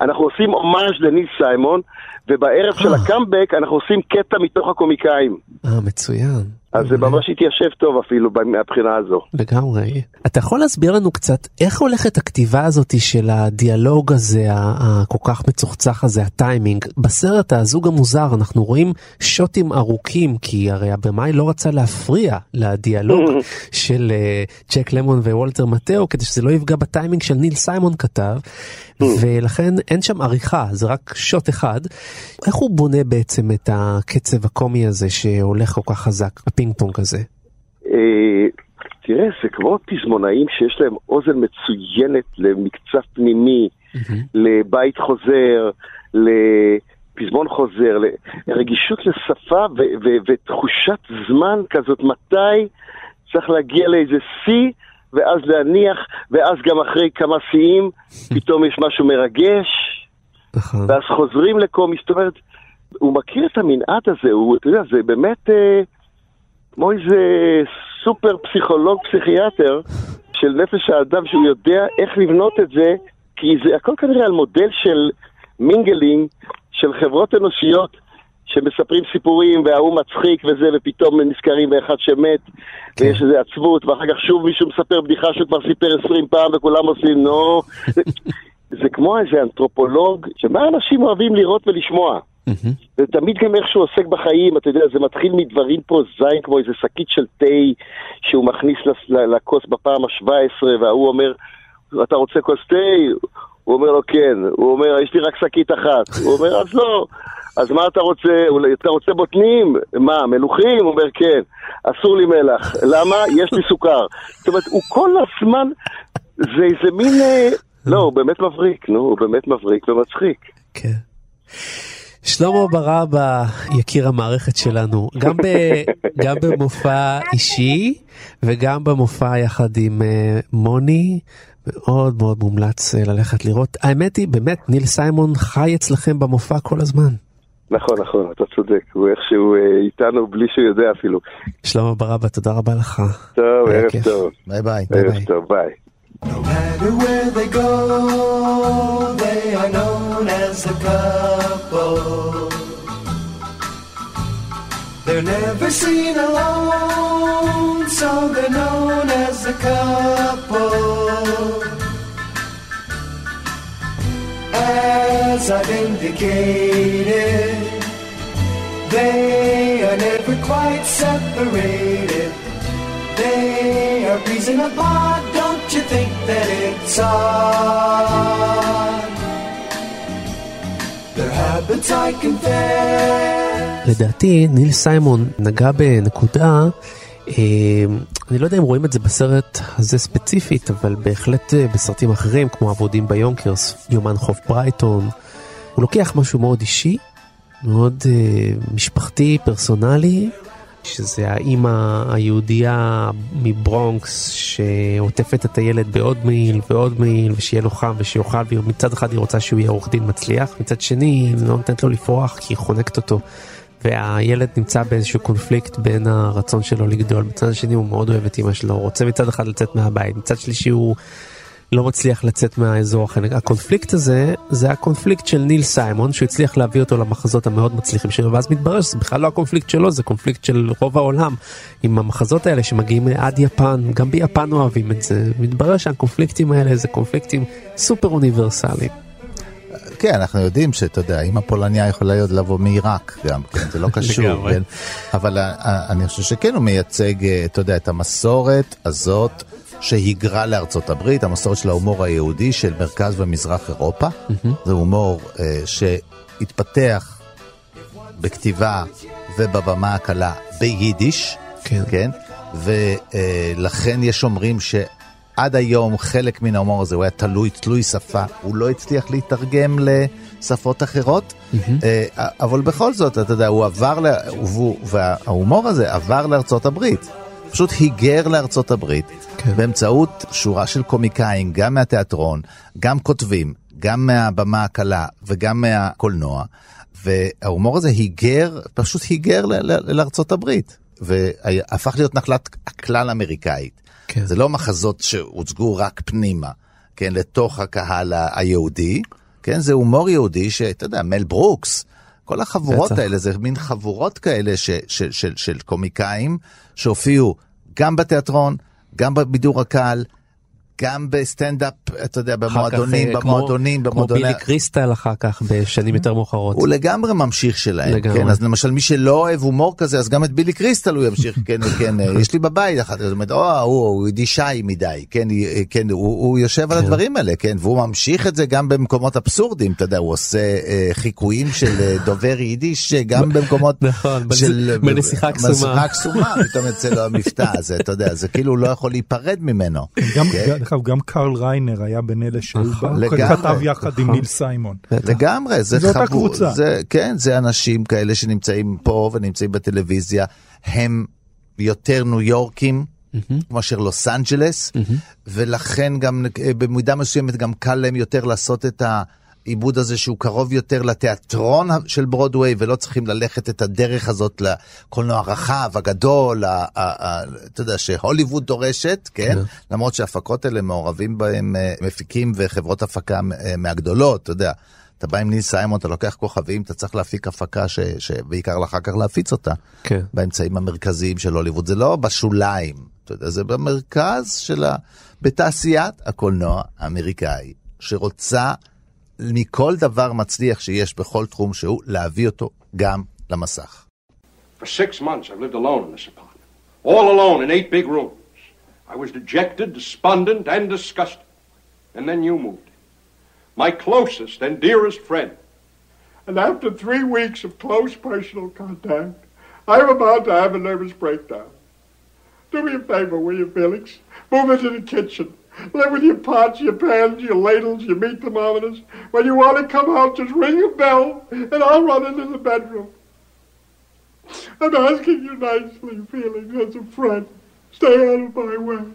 אנחנו עושים הומאז' לניל סיימון, ובערב של הקאמבק אנחנו עושים קטע מתוך הקומיקאים. אה, מצוין. אז זה ממש התיישב טוב אפילו מהבחינה הזו. לגמרי. אתה יכול להסביר לנו קצת איך הולכת הכתיבה הזאת של הדיאלוג הזה, הכל כך מצוחצח הזה, הטיימינג? בסרט הזוג המוזר אנחנו רואים שוטים ארוכים, כי הרי הבמאי לא רצה להפריע לדיאלוג (laughs) של אה, ג'ק למון ווולטר מטאו, כדי שזה לא יפגע בטיימינג שניל סיימון כתב, ולכן אין שם עריכה, זה רק שוט אחד. איך הוא בונה בעצם את הקצב הקומי הזה שהולך כל כך חזק, הפינג פונג הזה? אה, תראה, זה כמו פזמונאים שיש להם אוזן מצוינת למקצב פנימי, לבית חוזר, לפזמון חוזר, לרגישות לשפה ו- ו- ותחושת זמן כזאת, מתי צריך להגיע לאיזה שיא, ואז להניח, ואז גם אחרי כמה שיאים, (laughs) פתאום יש משהו מרגש, ואז חוזרים לקומי, זאת אומרת, הוא מכיר את המנעד הזה, הוא, אתה יודע, זה באמת אה, כמו איזה סופר פסיכולוג פסיכיאטר של נפש האדם, שהוא יודע איך לבנות את זה, כי זה הכל כנראה על מודל של mingling, של חברות אנושיות שמספרים סיפורים וההוא מצחיק וזה, ופתאום נזכרים באחד שמת, ויש איזה עצבות, ואחר כך שוב מישהו מספר בדיחה שהוא כבר סיפר עשרים פעם וכולם עושים נו. זה, זה כמו איזה אנתרופולוג, שמה אנשים אוהבים לראות ולשמוע. ותמיד גם איך שהוא עוסק בחיים, אתה יודע, זה מתחיל מדברים פרוזאיים כמו איזה שקית של תה שהוא מכניס לכוס בפעם ה-17, וההוא אומר, אתה רוצה כוס תה? הוא אומר לו כן, הוא אומר, יש לי רק שקית אחת. הוא אומר, אז לא. אז מה אתה רוצה? אתה רוצה בוטנים? מה, מלוכים? הוא אומר, כן. אסור לי מלח. למה? יש לי סוכר. זאת אומרת, הוא כל הזמן, זה איזה מין... אה, לא, הוא באמת מבריק, נו, הוא באמת מבריק ומצחיק. כן. שלמה ברבא, יקיר המערכת שלנו, גם, ב, (laughs) גם במופע אישי וגם במופע יחד עם uh, מוני, מאוד מאוד מומלץ uh, ללכת לראות. האמת היא, באמת, ניל סיימון חי אצלכם במופע כל הזמן. נכון, נכון, אתה צודק, הוא איכשהו אה, איתנו בלי שהוא יודע אפילו. שלמה ברבא, תודה רבה לך. טוב, ערב טוב. ביי ביי. ערב טוב, ביי. No matter where they go, they are known as a couple. They're never seen alone, so they're known as a couple. As I've indicated, they are never quite separated. They are breezing apart, don't you think that it's odd? לדעתי ניל סיימון נגע בנקודה, אה, אני לא יודע אם רואים את זה בסרט הזה ספציפית, אבל בהחלט אה, בסרטים אחרים כמו עבודים ביונקרס, יומן חוף ברייטון, הוא לוקח משהו מאוד אישי, מאוד אה, משפחתי, פרסונלי, שזה האימא היהודייה מברונקס שעוטפת את הילד בעוד מעיל ועוד מעיל ושיהיה לו חם ושיאכל ומצד אחד היא רוצה שהוא יהיה עורך דין מצליח מצד שני היא לא נותנת לו לפרוח כי היא חונקת אותו. והילד נמצא באיזשהו קונפליקט בין הרצון שלו לגדול מצד השני הוא מאוד אוהב את אמא שלו רוצה מצד אחד לצאת מהבית מצד שלישי הוא לא מצליח לצאת מהאזור החנק. הקונפליקט הזה זה הקונפליקט של ניל סיימון שהוא הצליח להביא אותו למחזות המאוד מצליחים שלו ואז מתברר שזה בכלל לא הקונפליקט שלו זה קונפליקט של רוב העולם עם המחזות האלה שמגיעים עד יפן גם ביפן אוהבים את זה מתברר שהקונפליקטים האלה זה קונפליקטים סופר אוניברסליים. כן, אנחנו יודעים שאתה יודע, אמא פולניה יכולה להיות לבוא מעיראק גם, כן, זה לא (laughs) קשור, כן, אבל אה, אני חושב שכן הוא מייצג, אה, אתה יודע, את המסורת הזאת שהיגרה לארצות הברית, המסורת של ההומור היהודי של מרכז ומזרח אירופה. זה הומור אה, שהתפתח בכתיבה ובבמה הקלה ביידיש, כן, כן? ולכן יש אומרים שעד היום חלק מן ההומור הזה הוא היה תלוי, תלוי שפה, הוא לא הצליח להתרגם לשפות אחרות, אה, אבל בכל זאת, אתה יודע, הוא עבר, ל... וההומור הזה עבר לארצות הברית. פשוט היגר לארצות הברית כן. באמצעות שורה של קומיקאים, גם מהתיאטרון, גם כותבים, גם מהבמה הקלה וגם מהקולנוע, וההומור הזה היגר, פשוט היגר לארצות הברית, והפך להיות נחלת הכלל אמריקאית. כן. זה לא מחזות שהוצגו רק פנימה, כן, לתוך הקהל היהודי, כן, זה הומור יהודי שאתה יודע, מל ברוקס, כל החבורות. האלה זה מין חבורות כאלה ש, של, של, של קומיקאים שהופיעו גם בתיאטרון, גם בבידור הקהל, גם בסטנדאפ, אתה יודע, במועדונים, כך, במועדונים, כמו, במועדוני... כמו בילי קריסטל אחר כך בשנים יותר מאוחרות. הוא לגמרי ממשיך שלהם, לגמרי. כן, אז למשל מי שלא אוהב הומור כזה, אז גם את בילי קריסטל הוא ימשיך, (laughs) כן, כן, יש לי בבית אחת, זאת אומרת, או, הוא, הוא יידישאי מדי, כן, כן, הוא, הוא יושב כן. על הדברים האלה, כן, והוא ממשיך את זה גם במקומות אבסורדים, אתה יודע, הוא עושה אה, חיקויים של אה, דובר יידיש, גם (laughs) במקומות נכון, של... בנסיכה קסומה. בנסיכה קסומה, פתאום יוצא לו המבטא הזה, אתה יודע, זה כאילו לא יכול להיפרד ממנו. גם, כן? אגב, גם קרל ריינר היה בין אלה שהוא כתב יחד עם ניל סיימון. לגמרי, זה אותה קבוצה. כן, זה אנשים כאלה שנמצאים פה ונמצאים בטלוויזיה, הם יותר ניו יורקים. מאשר לוס אנג'לס, ולכן גם אה, במידה מסוימת גם קל להם יותר לעשות את ה... העיבוד הזה שהוא קרוב יותר לתיאטרון של ברודוויי, ולא צריכים ללכת את הדרך הזאת לקולנוע הרחב, הגדול, אתה יודע, שהוליווד דורשת, כן? כן? למרות שההפקות האלה מעורבים בהם אה, מפיקים וחברות הפקה אה, מהגדולות, אתה יודע. אתה בא עם ניל סיימון, אתה לוקח כוכבים, אתה צריך להפיק הפקה ש... שבעיקר אחר כך להפיץ אותה. כן. באמצעים המרכזיים של הוליווד. זה לא בשוליים, אתה יודע, זה במרכז של ה... בתעשיית הקולנוע האמריקאי, שרוצה מכל דבר מצליח שיש בכל תחום שהוא, להביא אותו גם למסך. For six months I've lived alone in this apartment. All alone in eight big rooms. I was dejected, despondent, and disgusted. And then you moved in. My closest and dearest friend. And after three weeks of close personal contact, I'm about to have a nervous breakdown. Do me a favor, will you, Felix? Move into the kitchen. Live with your pots, your pans, your ladles, your meat thermometers. When you want to come out, just ring a bell, and I'll run into the bedroom. I'm asking you nicely, Felix, as a friend. Stay out of my way.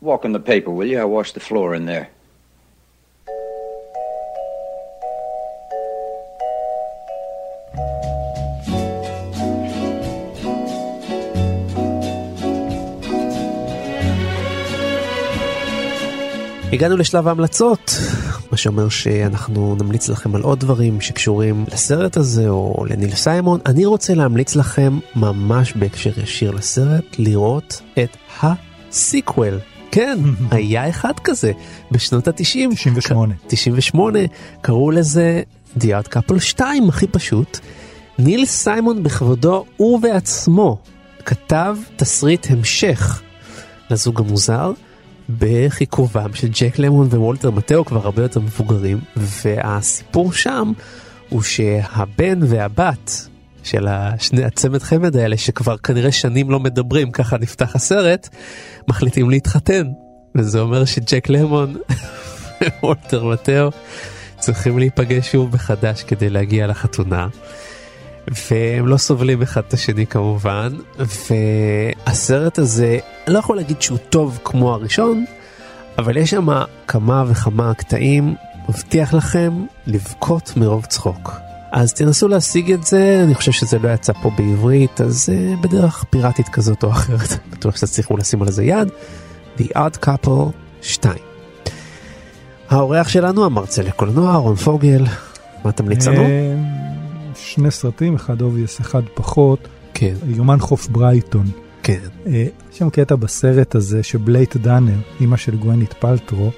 Walk in the paper, will you? I washed the floor in there. הגענו לשלב ההמלצות, מה שאומר שאנחנו נמליץ לכם על עוד דברים שקשורים לסרט הזה או לניל סיימון. אני רוצה להמליץ לכם ממש בהקשר ישיר לסרט, לראות את הסיקוול. כן, (laughs) היה אחד כזה בשנות ה-90. 98. 98, קראו לזה The Art Couple 2, הכי פשוט. ניל סיימון בכבודו ובעצמו כתב תסריט המשך לזוג המוזר. בכיכובם של ג'ק למון ווולטר מטאו כבר הרבה יותר מבוגרים והסיפור שם הוא שהבן והבת של השני הצמד חמד האלה שכבר כנראה שנים לא מדברים ככה נפתח הסרט מחליטים להתחתן וזה אומר שג'ק למון (laughs) ווולטר מטאו צריכים להיפגש שוב מחדש כדי להגיע לחתונה. והם לא סובלים אחד את השני כמובן, והסרט הזה, אני לא יכול להגיד שהוא טוב כמו הראשון, אבל יש שם כמה וכמה קטעים, מבטיח לכם לבכות מרוב צחוק. אז תנסו להשיג את זה, אני חושב שזה לא יצא פה בעברית, אז uh, בדרך פיראטית כזאת או אחרת, (laughs) בטוח שתצליחו לשים על זה יד. The Odd Couple 2. האורח שלנו, המרצה לקולנוע, רון פוגל, מה תמליץ לנו? אה, שני סרטים, אחד obvious, אחד פחות. כן. יומן חוף ברייטון. כן. אה, יש שם קטע בסרט הזה שבלייט דאנר, אימא של גווינת' פאלטרו,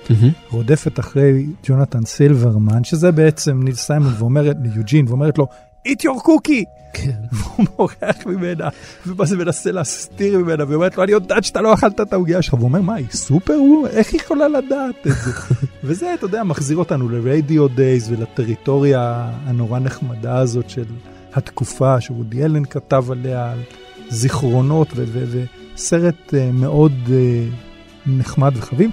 רודפת אחרי ג'ונתן סילברמן, שזה בעצם ניל סיימון, ואומרת ליוג'ין, ואומרת לו, eat your cookie! כן. (laughs) והוא מורח ממנה, ומה זה מנסה להסתיר ממנה, והיא אומרת לו, אני יודעת שאתה לא אכלת את העוגיה שלך, והוא אומר, מה, היא superwoman? איך היא יכולה לדעת את זה? (laughs) וזה, אתה יודע, מחזיר אותנו ל Radio Days ולטריטוריה הנורא נחמדה הזאת של התקופה, שוודי אלן כתב עליה, על זיכרונות, ו- ו- וסרט uh, מאוד uh, נחמד וחביב.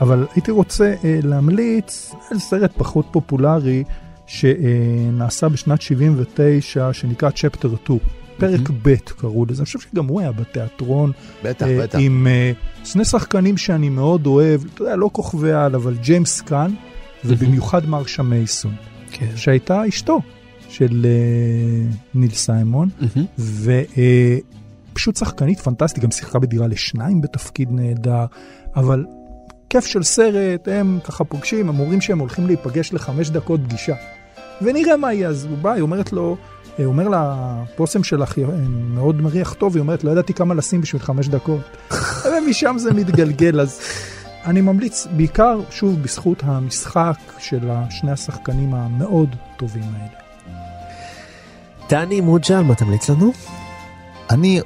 אבל הייתי רוצה uh, להמליץ על סרט פחות פופולרי, שנעשה בשנת 79, שנקרא Chapter 2. פרק ב' קראו לזה, אני חושב שגם הוא היה בתיאטרון. בטח, אה, בטח. עם אה, שני שחקנים שאני מאוד אוהב, אתה יודע, לא כוכבי על, אבל ג'יימס קאן, ובמיוחד מרשה מייסון, כן. שהייתה אשתו של אה, ניל סיימון, ופשוט שחקנית פנטסטית, גם שיחקה בדירה לשניים בתפקיד נהדר, אבל כיף של סרט, הם ככה פוגשים, הם אומרים שהם הולכים להיפגש לחמש דקות פגישה. ונראה מה יהיה, אז הוא בא, היא אומרת לו, הוא אומר לה, הפוסם שלך מאוד מריח טוב, היא אומרת, לא ידעתי כמה לשים בשביל חמש דקות. (laughs) ומשם זה מתגלגל, אז אני ממליץ בעיקר, שוב, בזכות המשחק של שני השחקנים המאוד טובים האלה. דני מוג'ל, מה תמליץ לנו? אני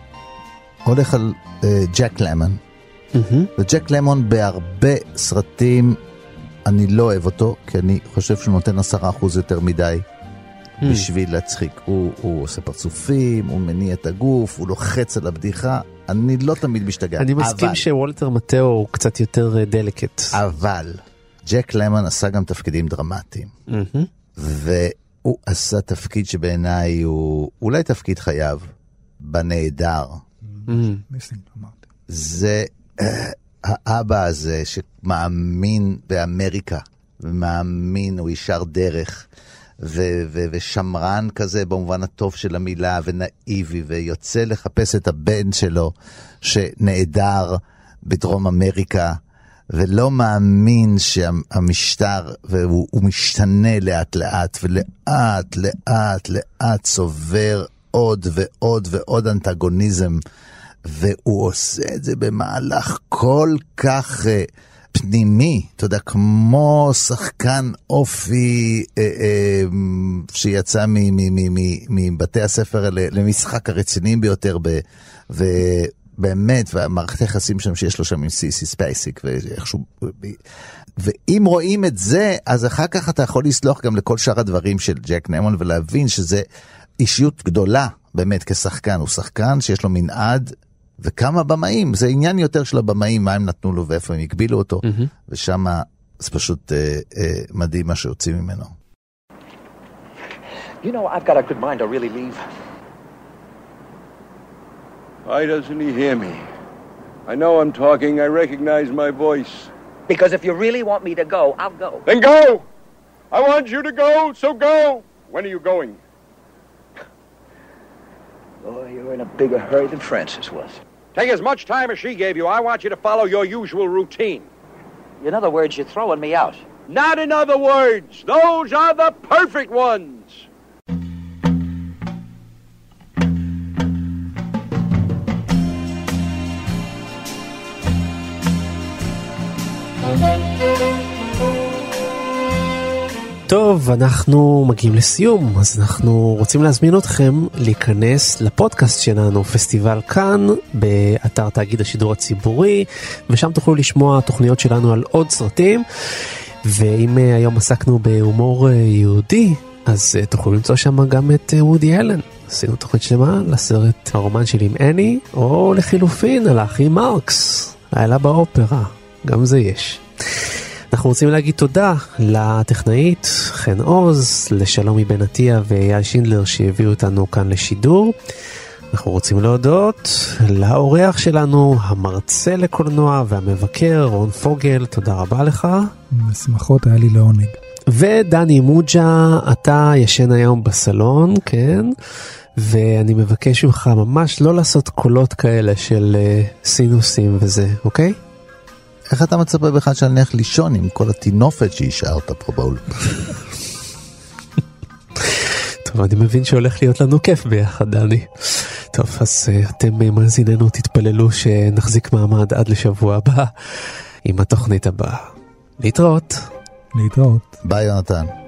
הולך על uh, ג'ק למון. וג'ק למון בהרבה סרטים אני לא אוהב אותו, כי אני חושב שהוא נותן עשרה אחוז יותר מדי בשביל להצחיק. הוא, הוא עושה פרצופים, הוא מניע את הגוף, הוא לוחץ על הבדיחה, אני לא תמיד משתגע. אני מסכים אבל, שוולטר מטאו הוא קצת יותר אה, דלקט. אבל ג'ק למון עשה גם תפקידים דרמטיים, והוא עשה תפקיד שבעיניי הוא אולי תפקיד חייו, אמרתי. זה אה, האבא הזה שמאמין באמריקה, ומאמין, הוא ישר דרך, ו- ו- ושמרן כזה במובן הטוב של המילה, ונאיבי, ויוצא לחפש את הבן שלו שנעדר בדרום אמריקה. ולא מאמין שהמשטר, והוא הוא משתנה לאט לאט, ולאט לאט לאט צובר עוד ועוד ועוד אנטגוניזם, והוא עושה את זה במהלך כל כך uh, פנימי, אתה יודע, כמו שחקן אופי uh, uh, שיצא מבתי הספר למשחק הרציניים ביותר, ב- באמת, והמערכת היחסים שם שיש לו שם עם סיסי ספייסיק, ואיכשהו... ואם רואים את זה, אז אחר כך אתה יכול לסלוח גם לכל שאר הדברים של ג'ק למון, ולהבין שזה אישיות גדולה, באמת, כשחקן. הוא שחקן שיש לו מנעד, וכמה במאים, זה עניין יותר של הבמאים, מה הם נתנו לו ואיפה הם הגבילו אותו, mm-hmm. ושם זה פשוט אה, אה, מדהים מה שיוצאים ממנו. You know, I've got a good mind to really leave. Why doesn't he hear me? I know I'm talking, I recognize my voice. Because if you really want me to go, I'll go. Then go! I want you to go, so go! When are you going? Boy, you're in a bigger hurry than Francis was. Take as much time as she gave you. I want you to follow your usual routine. In other words, you're throwing me out. Not in other words. Those are the perfect ones. טוב, אנחנו מגיעים לסיום, אז אנחנו רוצים להזמין אתכם להיכנס לפודקאסט שלנו, פסטיבל כאן, באתר תאגיד השידור הציבורי, ושם תוכלו לשמוע תוכניות שלנו על עוד סרטים. ואם אה, היום עסקנו בהומור אה, יהודי, אז אה, תוכלו למצוא שם גם את וודי אלן. עשינו תוכנית שלמה לסרט הרומן שלי עם אני, או לחילופין על האחים מרקס, היה באופרה, גם זה יש. אנחנו רוצים להגיד תודה לטכנאית חן עוז, לשלומי בן עטיה ואייל שינדלר שהביאו אותנו כאן לשידור. אנחנו רוצים להודות לאורח שלנו, המרצה לקולנוע והמבקר רון פוגל, תודה רבה לך. בשמחות היה לי לעונג. ודני מוג'ה, אתה ישן היום בסלון, כן? ואני מבקש ממך ממש לא לעשות קולות כאלה של uh, סינוסים וזה, אוקיי? איך אתה מצפה בכלל שאני אלך לישון עם כל הטינופת שהשארת פה באולפן? טוב, אני מבין שהולך להיות לנו כיף ביחד, דני. טוב, אז uh, אתם uh, מאזיננו תתפללו שנחזיק מעמד עד לשבוע הבא עם התוכנית הבאה. להתראות. להתראות. ביי יונתן.